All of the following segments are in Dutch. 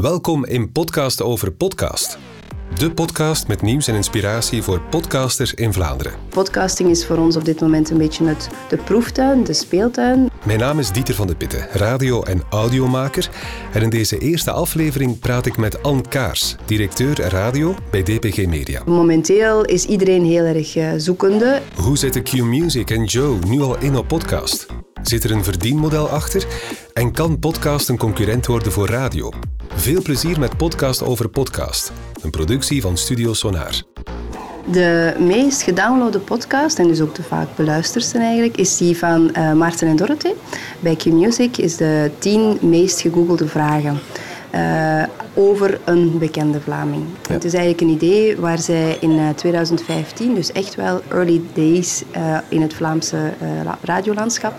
Welkom in Podcast over Podcast. De podcast met nieuws en inspiratie voor podcasters in Vlaanderen. Podcasting is voor ons op dit moment een beetje het, de proeftuin, de speeltuin. Mijn naam is Dieter van de Pitten, radio- en audiomaker. En in deze eerste aflevering praat ik met Anne Kaars, directeur radio bij DPG Media. Momenteel is iedereen heel erg eh, zoekende. Hoe zitten Q-Music en Joe nu al in op podcast? Zit er een verdienmodel achter? En kan podcast een concurrent worden voor radio? Veel plezier met Podcast over Podcast, een productie van Studio Sonar. De meest gedownloade podcast, en dus ook de vaak beluisterste eigenlijk, is die van uh, Maarten en Dorothy. Bij Q-Music is de tien meest gegoogelde vragen. Uh, over een bekende Vlaming. Het is eigenlijk een idee waar zij in 2015, dus echt wel early days uh, in het Vlaamse uh, radiolandschap,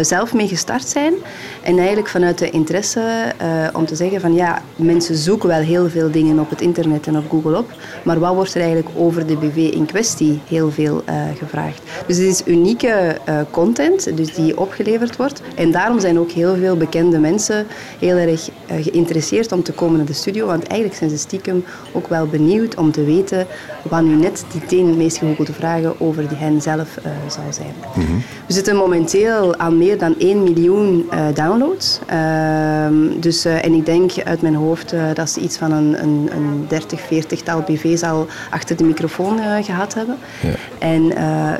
zelf mee gestart zijn. En eigenlijk vanuit de interesse om te zeggen van ja, mensen zoeken wel heel veel dingen op het internet en op Google op, maar wat wordt er eigenlijk over de BV in kwestie heel veel gevraagd. Dus het is unieke content dus die opgeleverd wordt. En daarom zijn ook heel veel bekende mensen heel erg geïnteresseerd om te komen naar de studio. Want eigenlijk zijn ze stiekem ook wel benieuwd om te weten wat nu net die tien meest gegoogelde vragen over die hen zelf uh, zal zijn. Mhm. We zitten momenteel aan meer dan 1 miljoen uh, downloads. Uh, dus, uh, en ik denk uit mijn hoofd dat ze iets van een, een, een 30, 40 tal BV's al achter de microfoon gehad hebben. Ja. En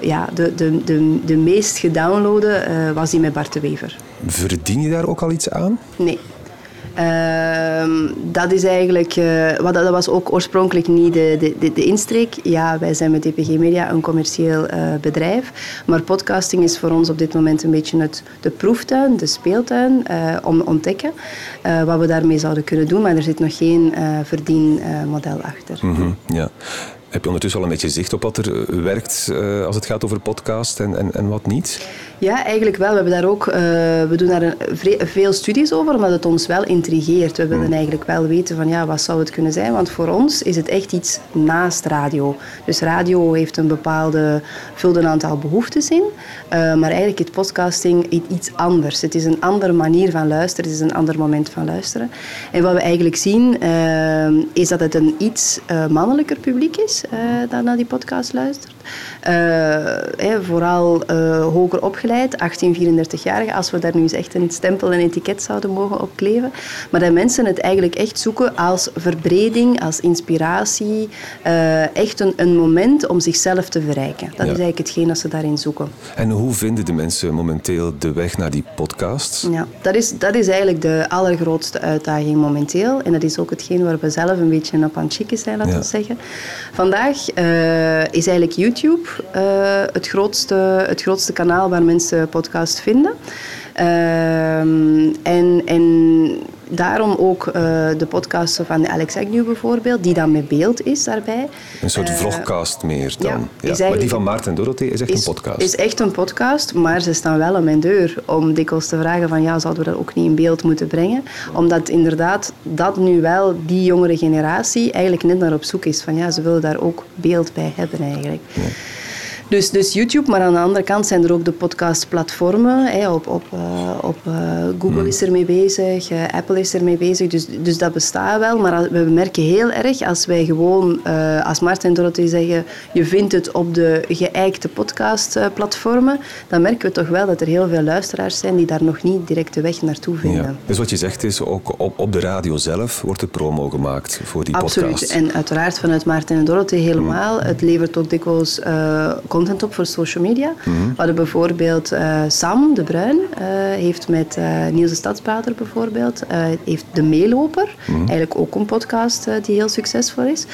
ja, de, de, de, de meest gedownloade was die met Bart de Wever. Verdien je daar ook al iets aan? Nee. Uh, dat is eigenlijk, uh, wat, dat was ook oorspronkelijk niet de, de, de, insteek. Ja, wij zijn met DPG Media een commercieel uh, bedrijf, maar podcasting is voor ons op dit moment een beetje het, de proeftuin, de speeltuin, uh, om ontdekken wat we daarmee zouden kunnen doen, maar er zit nog geen verdienmodel achter. -hmm, ja. Heb je ondertussen al een beetje zicht op wat er werkt als het gaat over podcast en, en, en wat niet? Ja, eigenlijk wel. We, hebben daar ook, uh, we doen daar een, veel studies over, omdat het ons wel intrigeert. We willen hmm. eigenlijk wel weten van ja, wat zou het kunnen zijn. Want voor ons is het echt iets naast radio. Dus radio heeft een bepaalde, vult een aantal behoeftes in. Uh, maar eigenlijk is podcasting iets anders. Het is een andere manier van luisteren. Het is een ander moment van luisteren. En wat we eigenlijk zien, is dat het een iets mannelijker publiek is dat naar die podcast luistert. vooral hoger opgeleid 18, 34-jarigen, als we daar nu eens echt een stempel en etiket zouden mogen opkleven. Maar dat mensen het eigenlijk echt zoeken als verbreding, als inspiratie, echt een, een, moment om zichzelf te verrijken. Dat is eigenlijk hetgeen dat ze daarin zoeken. En hoe vinden de mensen momenteel de weg naar die podcasts? Ja, dat is, dat is eigenlijk de allergrootste uitdaging momenteel. En dat is ook hetgeen waar we zelf een beetje op aan het chicken zijn, laten we zeggen. Vandaag uh, is eigenlijk YouTube uh, het, grootste, het grootste kanaal waar mensen podcast vinden. Uh, en, en daarom ook uh, de podcast van Alex Agnew bijvoorbeeld, die dan met beeld is daarbij. Een soort uh, vlogcast meer dan. Ja, ja. Maar die van Maarten en Dorothee is echt is, een podcast. is echt een podcast, maar ze staan wel aan mijn deur om dikwijls te vragen van ja, zouden we dat ook niet in beeld moeten brengen? Omdat inderdaad dat nu wel die jongere generatie eigenlijk net naar op zoek is van ja, ze willen daar ook beeld bij hebben eigenlijk. Ja. Dus, dus YouTube, maar aan de andere kant zijn er ook de podcastplatformen. Hè, op op, uh, op uh, Google hmm. is ermee bezig, uh, Apple is ermee bezig. Dus, dus dat bestaat wel. Maar we merken heel erg als wij gewoon, als Martin en Dorothy zeggen, je vindt het op de geëikte podcastplatformen, dan merken we toch wel dat er heel veel luisteraars zijn die daar nog niet direct de weg naartoe vinden. Ja. Dus wat je zegt is, ook op, op de radio zelf wordt er promo gemaakt voor die Absoluut. podcast. En uiteraard vanuit Maarten en Dorothy helemaal. Hmm. Het levert ook dikwijls content op voor social media. Mm -hmm. We hadden bijvoorbeeld uh, Sam de Bruin, uh, heeft met uh, Niels de Stadsbader bijvoorbeeld, heeft De Meeloper, mm -hmm. eigenlijk ook een podcast die heel succesvol is,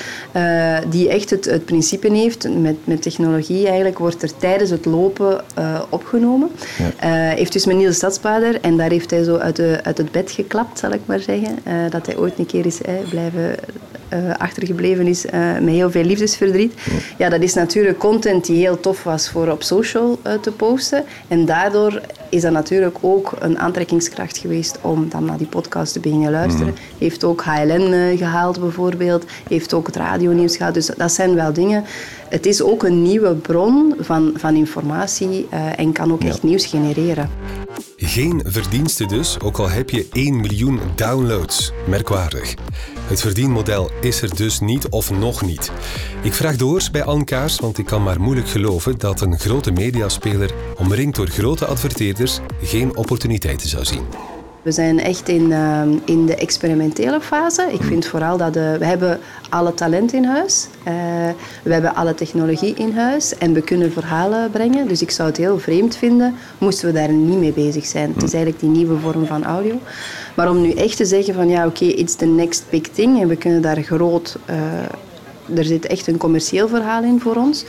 die echt het, het principe heeft, met, met technologie eigenlijk wordt er tijdens het lopen opgenomen. Ja. heeft dus met Niels de Stadsbader en daar heeft hij zo uit, de, uit het bed geklapt, zal ik maar zeggen, dat hij ooit een keer is blijven uh, achtergebleven is uh, met heel veel liefdesverdriet. Ja. dat is natuurlijk content die heel tof was voor op social uh, te posten. En daardoor is dat natuurlijk ook een aantrekkingskracht geweest om dan naar die podcast te beginnen luisteren. Mm. Heeft ook HLN gehaald bijvoorbeeld, heeft ook het radionieuws gehaald. Dus dat zijn wel dingen. Het is ook een nieuwe bron van, van informatie en kan ook echt nieuws genereren. Geen verdienste dus, ook al heb je 1 miljoen downloads. Merkwaardig. Het verdienmodel is er dus niet of nog niet. Ik vraag door bij Ankaars, want ik kan maar moeilijk geloven dat een grote mediaspeler, omringd door grote adverteerders, geen opportuniteiten zou zien. We zijn echt in, uh, in de experimentele fase. Ik vind vooral dat de, we hebben alle talent in huis. Uh, we hebben alle technologie in huis en we kunnen verhalen brengen. Dus ik zou het heel vreemd vinden moesten we daar niet mee bezig zijn. Het is eigenlijk die nieuwe vorm van audio. Maar om nu echt te zeggen van ja oké, okay, it's the next big thing en we kunnen daar groot... Uh, er zit echt een commercieel verhaal in voor ons.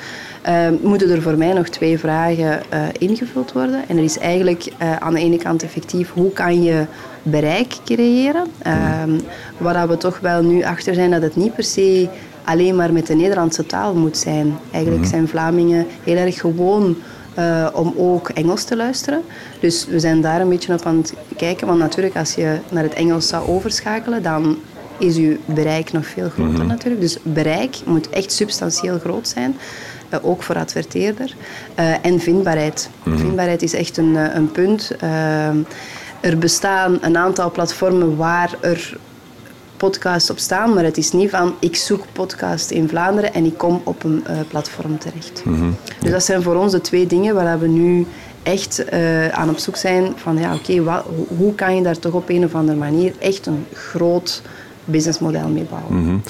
Uh, moeten er voor mij nog twee vragen uh, ingevuld worden. En er is eigenlijk uh, aan de ene kant effectief hoe kan je bereik creëren. Ehm, waar we toch wel nu achter zijn dat het niet per se alleen maar met de Nederlandse taal moet zijn. Eigenlijk mhm. zijn Vlamingen heel erg gewoon uh, om ook Engels te luisteren. Dus we zijn daar een beetje op aan het kijken. Want natuurlijk, als je naar het Engels zou overschakelen, dan is je bereik nog veel groter mm natuurlijk. Dus bereik moet echt substantieel groot zijn. Uh, ook voor adverteerder. Uh, en vindbaarheid. Mm Vindbaarheid is echt een, een punt. er bestaan een aantal platformen waar er podcasts op staan, maar het is niet van ik zoek podcast in Vlaanderen en ik kom op een uh, platform terecht. Mm -hmm. Dus dat zijn voor ons de twee dingen waar we nu echt uh, aan op zoek zijn van ja oké, okay, hoe kan je daar toch op een of andere manier echt een groot businessmodel mee bouwen. Mm -hmm.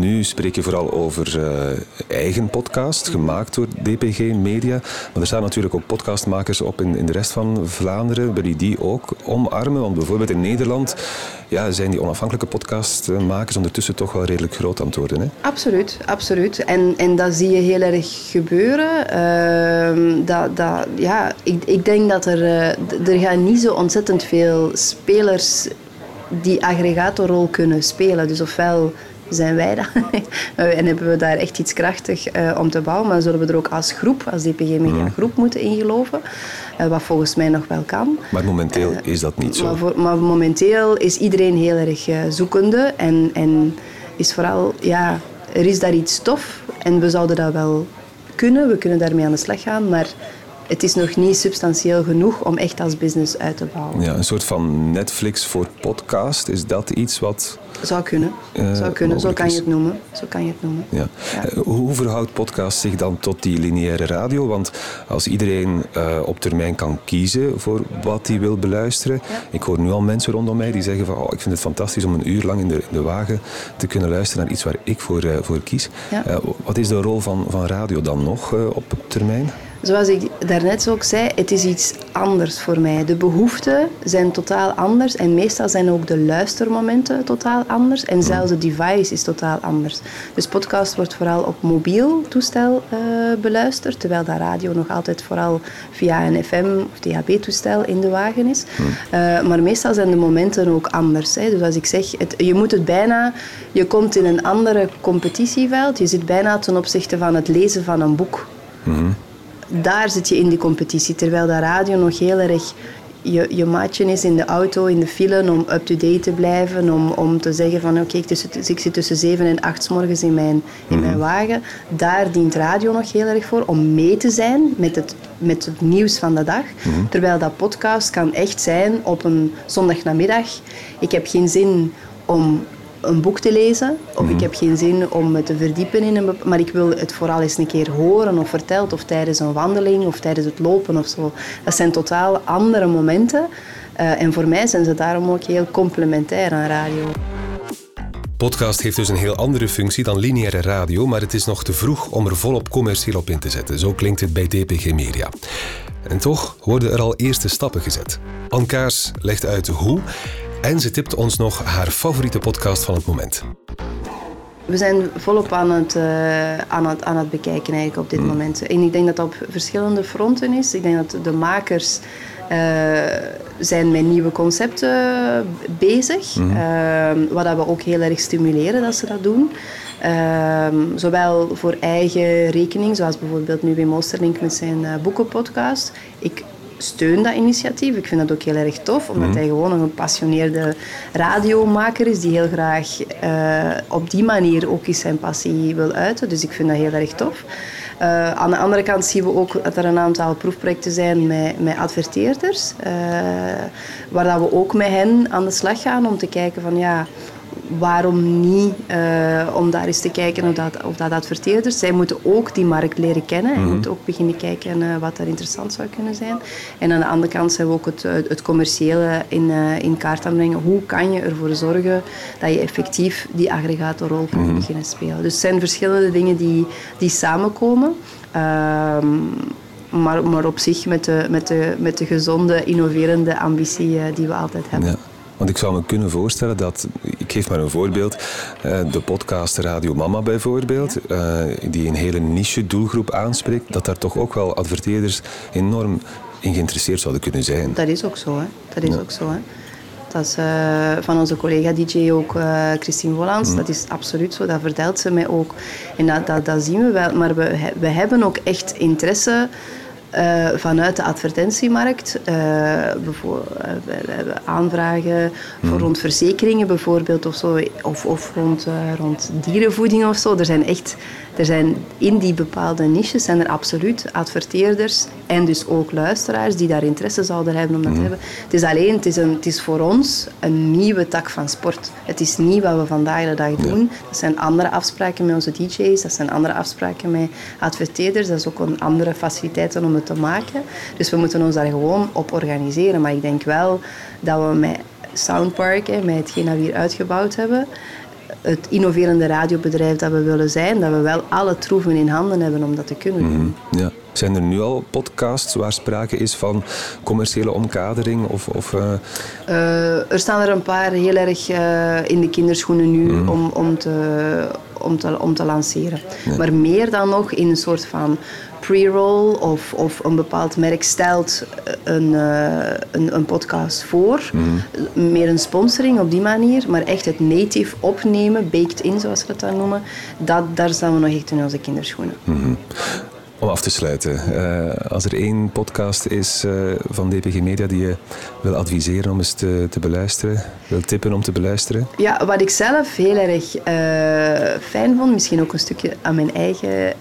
Nu spreek je vooral over uh, eigen podcast, gemaakt door DPG Media. Maar er staan natuurlijk ook podcastmakers op in, in de rest van Vlaanderen. Wil je die ook omarmen? Want bijvoorbeeld in Nederland ja, zijn die onafhankelijke podcastmakers ondertussen toch wel redelijk groot aan het worden. Hè? Absoluut, absoluut. En, en dat zie je heel erg gebeuren. Uh, dat, dat, ja, ik, ik denk dat er, uh, er gaan niet zo ontzettend veel spelers die aggregatorrol kunnen spelen. Dus ofwel zijn wij dat en hebben we daar echt iets krachtig uh, om te bouwen, maar zullen we er ook als groep, als DPG Media mm. groep moeten ingeloven, uh, wat volgens mij nog wel kan. Maar momenteel uh, is dat niet zo. Maar, voor, maar, momenteel is iedereen heel erg zoekende en, en is vooral, ja, er is daar iets tof en we zouden dat wel kunnen, we kunnen daarmee aan de slag gaan, maar het is nog niet substantieel genoeg om echt als business uit te bouwen. Ja, een soort van Netflix voor podcast, is dat iets wat... Zou kunnen, uh, zou kunnen. zo kan je het noemen. Zo kan je het noemen. Ja. ja. Uh, hoe verhoudt podcast zich dan tot die lineaire radio? Want als iedereen uh, op termijn kan kiezen voor wat hij wil beluisteren... Ja. Ik hoor nu al mensen rondom mij die zeggen van... Oh, ik vind het fantastisch om een uur lang in de, in de wagen te kunnen luisteren naar iets waar ik voor, voor kies. Ja. wat is de rol van, van radio dan nog op termijn? Zoals ik daarnet ook zei, het is iets anders voor mij. De behoeften zijn totaal anders en meestal zijn ook de luistermomenten totaal anders en zelfs het device is totaal anders. Dus podcast wordt vooral op mobiel toestel uh, beluisterd, terwijl dat radio nog altijd vooral via een FM of DHB-toestel in de wagen is. Uh, maar meestal zijn de momenten ook anders. Hè. Dus als ik zeg, het, je moet het bijna, je komt in een andere competitieveld, je zit bijna ten opzichte van het lezen van een boek. Mm daar zit je in die competitie. Terwijl de radio nog heel erg je, je maatje is in de auto, in de file, om up-to-date te blijven. Om, om te zeggen van oké, okay, ik zit tussen zeven en acht morgens in mijn, in mijn mhm. wagen. Daar dient radio nog heel erg voor om mee te zijn met het, met het nieuws van de dag. Mhm. Terwijl dat podcast kan echt zijn op een zondagnamiddag. Ik heb geen zin om een boek te lezen. Of ik mhm. heb geen zin om me te verdiepen in een Maar ik wil het vooral eens een keer horen of verteld. Of tijdens een wandeling of tijdens het lopen of zo. Dat zijn totaal andere momenten. Uh, en voor mij zijn ze daarom ook heel complementair aan radio. Podcast heeft dus een heel andere functie dan lineaire radio, maar het is nog te vroeg om er volop commercieel op in te zetten. Zo klinkt het bij DPG Media. En toch worden er al eerste stappen gezet. Ankaars legt uit hoe en ze tipt ons nog haar favoriete podcast van het moment. We zijn volop aan het, uh, aan het, aan het bekijken eigenlijk op dit mm. moment. En ik denk dat dat op verschillende fronten is. Ik denk dat de makers uh, zijn met nieuwe concepten bezig. Mm. Uh, wat we ook heel erg stimuleren dat ze dat doen. Ehm, zowel voor eigen rekening, zoals bijvoorbeeld nu Wim Oosterlink met zijn boekenpodcast. Ik steun dat initiatief. Ik vind dat ook heel erg tof, omdat mhm. hij gewoon een gepassioneerde radiomaker is die heel graag uh, op die manier ook eens zijn passie wil uiten. Dus ik vind dat heel erg tof. Uh, aan de andere kant zien we ook dat er een aantal proefprojecten zijn met, met adverteerders, uh, waar dat we ook met hen aan de slag gaan om te kijken van ja, waarom niet uh, om daar eens te kijken of dat, of dat adverteerders... Zij moeten ook die markt leren kennen. En mm moeten ook beginnen kijken uh, wat er interessant zou kunnen zijn. En aan de andere kant zijn we ook het, het commerciële in, uh, in kaart aan brengen. Hoe kan je ervoor zorgen dat je effectief die aggregatorrol kan mm beginnen spelen? Dus het zijn verschillende dingen die, die samenkomen. Ehm, maar, maar op zich met de, met, de, met de gezonde, innoverende ambitie die we altijd hebben. Ja. Want ik zou me kunnen voorstellen dat, ik geef maar een voorbeeld, eh, de podcast Radio Mama bijvoorbeeld, eh, die een hele niche doelgroep aanspreekt, dat daar toch ook wel adverteerders enorm in geïnteresseerd zouden kunnen zijn. Dat is ook zo, hè. Dat is ook zo, hè. Dat is uh, van onze collega DJ ook, uh, Christine Wollands. Mm. Dat is absoluut zo, dat vertelt ze mij ook. En dat, dat, dat zien we wel. Maar we, we hebben ook echt interesse uh, vanuit de advertentiemarkt. Uh, we, hebben aanvragen voor hmm. rond verzekeringen bijvoorbeeld of zo, of, of rond, uh, rond dierenvoeding of zo. Er zijn echt er zijn in die bepaalde niches zijn er absoluut adverteerders en dus ook luisteraars die daar interesse zouden hebben om dat te hmm. hebben. Het is alleen, het is, een, het is voor ons een nieuwe tak van sport. Het is niet wat we vandaag de dag doen. Dat zijn andere afspraken met onze DJ's, dat zijn andere afspraken met adverteerders, dat is ook een andere faciliteiten om het te maken. Dus we moeten ons daar gewoon op organiseren. Maar ik denk wel dat we met Soundpark, met hetgeen dat we hier uitgebouwd hebben, het innoverende radiobedrijf dat we willen zijn, dat we wel alle troeven in handen hebben om dat te kunnen doen. Mhm, ja. Zijn er nu al podcasts waar sprake is van commerciële omkadering? Of, of uh... Uh, er staan er een paar heel erg uh, in de kinderschoenen nu mm. om, om, te, om, te, om te lanceren. Maar meer dan nog in een soort van pre-roll of, of een bepaald merk stelt een, uh, een, een, podcast voor. Mm. Meer een sponsoring op die manier, maar echt het native opnemen, baked in zoals ze dat dan noemen, dat, daar staan we nog echt in onze kinderschoenen. Mm om af te sluiten. Uh, als er één podcast is uh, van DPG Media die je wil adviseren om eens te, te, beluisteren, wil tippen om te beluisteren? Ja, wat ik zelf heel erg uh, fijn vond, misschien ook een stukje aan mijn eigen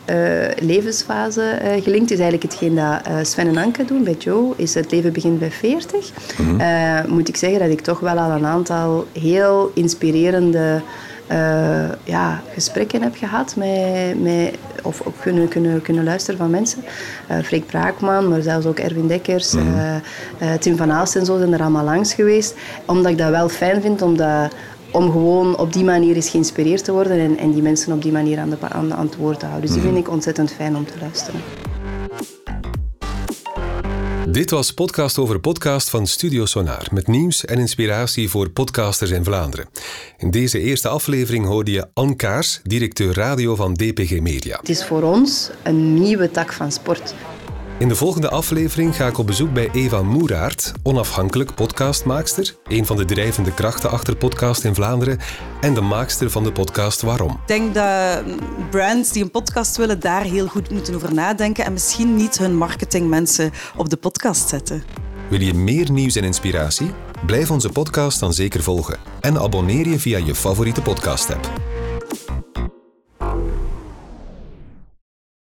levensfase gelinkt, is eigenlijk hetgeen dat Sven en Anke doen bij Joe, is het leven begint bij 40. Mm -hmm. moet ik zeggen dat ik toch wel al een aantal heel inspirerende uh, ja, gesprekken heb gehad met, met, of, of kunnen, kunnen, kunnen luisteren van mensen. Uh, Freek Braakman, maar zelfs ook Erwin Dekkers, mm -hmm. Tim van Aalst en zo zijn er allemaal langs geweest. Omdat ik dat wel fijn vind, omdat, om gewoon op die manier eens geïnspireerd te worden en, en die mensen op die manier aan, de, aan, aan het woord te houden. Dus die mhm. vind ik ontzettend fijn om te luisteren. Dit was Podcast over Podcast van Studio Sonar met nieuws en inspiratie voor podcasters in Vlaanderen. In deze eerste aflevering hoorde je Anne Kaars, directeur radio van DPG Media. Het is voor ons een nieuwe tak van sport. In de volgende aflevering ga ik op bezoek bij Eva Moeraert, onafhankelijk podcastmaakster, een van de drijvende krachten achter podcast in Vlaanderen en de maakster van de podcast Waarom. Ik denk dat brands die een podcast willen daar heel goed moeten over nadenken en misschien niet hun marketingmensen op de podcast zetten. Wil je meer nieuws en inspiratie? Blijf onze podcast dan zeker volgen en abonneer je via je favoriete podcast-app.